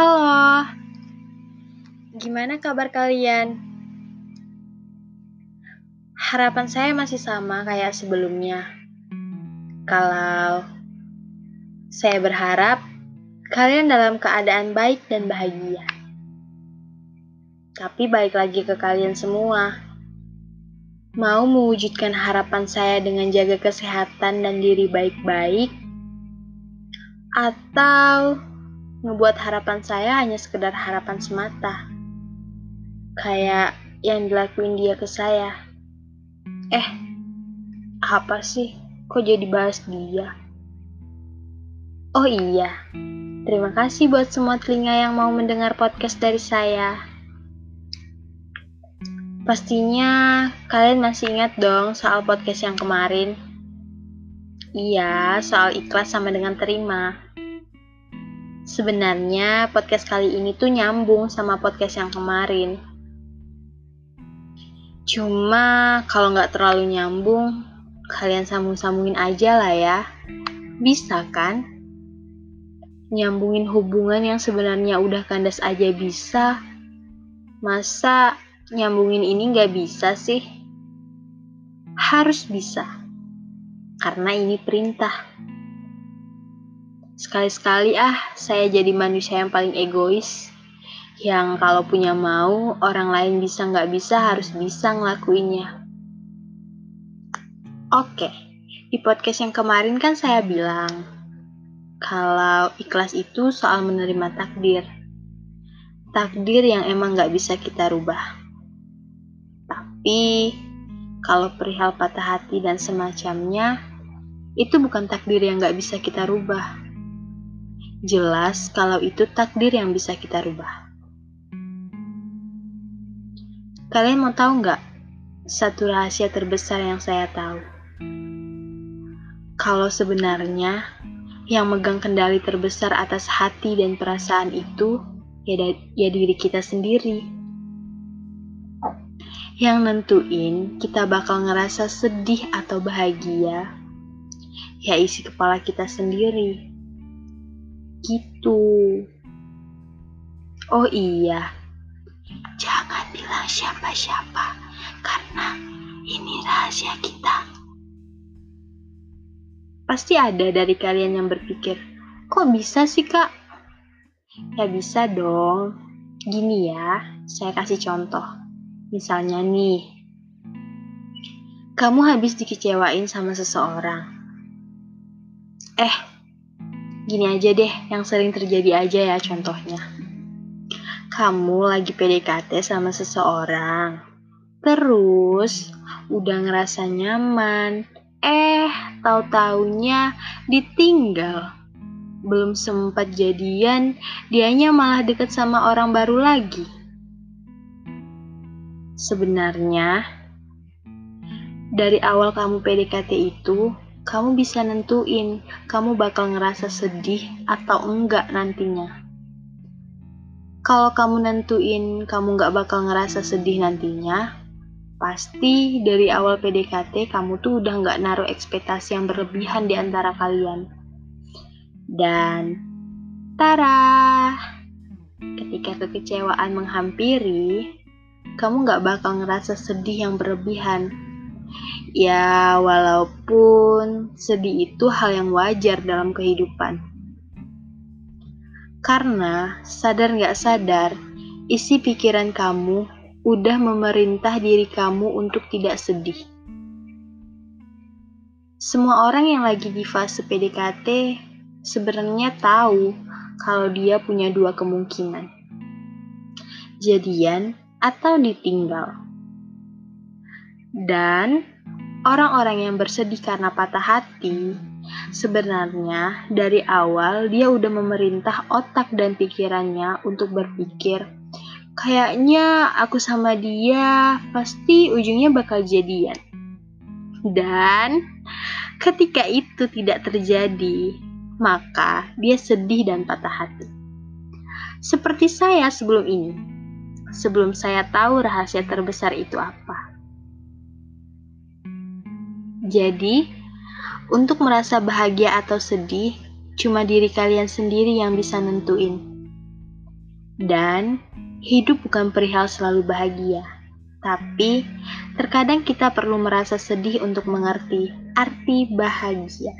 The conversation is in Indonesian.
Halo, gimana kabar kalian? Harapan saya masih sama kayak sebelumnya. Kalau saya berharap kalian dalam keadaan baik dan bahagia. Tapi balik lagi ke kalian semua. Mau mewujudkan harapan saya dengan jaga kesehatan dan diri baik-baik, atau ngebuat harapan saya hanya sekedar harapan semata. Kayak yang dilakuin dia ke saya. Eh, apa sih? Kok jadi bahas dia? Oh iya, terima kasih buat semua telinga yang mau mendengar podcast dari saya. Pastinya kalian masih ingat dong soal podcast yang kemarin. Iya, soal ikhlas sama dengan terima. Sebenarnya podcast kali ini tuh nyambung sama podcast yang kemarin. Cuma kalau nggak terlalu nyambung, kalian sambung-sambungin aja lah ya. Bisa kan? Nyambungin hubungan yang sebenarnya udah kandas aja bisa. Masa nyambungin ini nggak bisa sih? Harus bisa. Karena ini perintah. Sekali-sekali ah, saya jadi manusia yang paling egois. Yang kalau punya mau, orang lain bisa nggak bisa harus bisa ngelakuinnya. Oke, di podcast yang kemarin kan saya bilang, kalau ikhlas itu soal menerima takdir. Takdir yang emang nggak bisa kita rubah. Tapi, kalau perihal patah hati dan semacamnya, itu bukan takdir yang nggak bisa kita rubah Jelas kalau itu takdir yang bisa kita rubah. Kalian mau tahu nggak satu rahasia terbesar yang saya tahu? Kalau sebenarnya yang megang kendali terbesar atas hati dan perasaan itu ya, ya diri kita sendiri. Yang nentuin kita bakal ngerasa sedih atau bahagia, ya isi kepala kita sendiri. Gitu. Oh iya, jangan bilang siapa-siapa karena ini rahasia kita. Pasti ada dari kalian yang berpikir, kok bisa sih kak? Ya bisa dong. Gini ya, saya kasih contoh. Misalnya nih, kamu habis dikecewain sama seseorang. Eh, Gini aja deh, yang sering terjadi aja ya contohnya. Kamu lagi PDKT sama seseorang, terus udah ngerasa nyaman, eh tahu-taunya ditinggal. Belum sempat jadian, dianya malah deket sama orang baru lagi. Sebenarnya, dari awal kamu PDKT itu, kamu bisa nentuin kamu bakal ngerasa sedih atau enggak nantinya. Kalau kamu nentuin kamu nggak bakal ngerasa sedih nantinya, pasti dari awal PDKT kamu tuh udah nggak naruh ekspektasi yang berlebihan di antara kalian. Dan, tara, ketika kekecewaan menghampiri, kamu nggak bakal ngerasa sedih yang berlebihan Ya, walaupun sedih itu hal yang wajar dalam kehidupan. Karena sadar gak sadar, isi pikiran kamu udah memerintah diri kamu untuk tidak sedih. Semua orang yang lagi di fase PDKT sebenarnya tahu kalau dia punya dua kemungkinan. Jadian atau ditinggal. Dan Orang-orang yang bersedih karena patah hati, sebenarnya dari awal dia udah memerintah otak dan pikirannya untuk berpikir, kayaknya aku sama dia pasti ujungnya bakal jadian. Dan ketika itu tidak terjadi, maka dia sedih dan patah hati. Seperti saya sebelum ini, sebelum saya tahu rahasia terbesar itu apa. Jadi, untuk merasa bahagia atau sedih, cuma diri kalian sendiri yang bisa nentuin. Dan hidup bukan perihal selalu bahagia, tapi terkadang kita perlu merasa sedih untuk mengerti arti bahagia.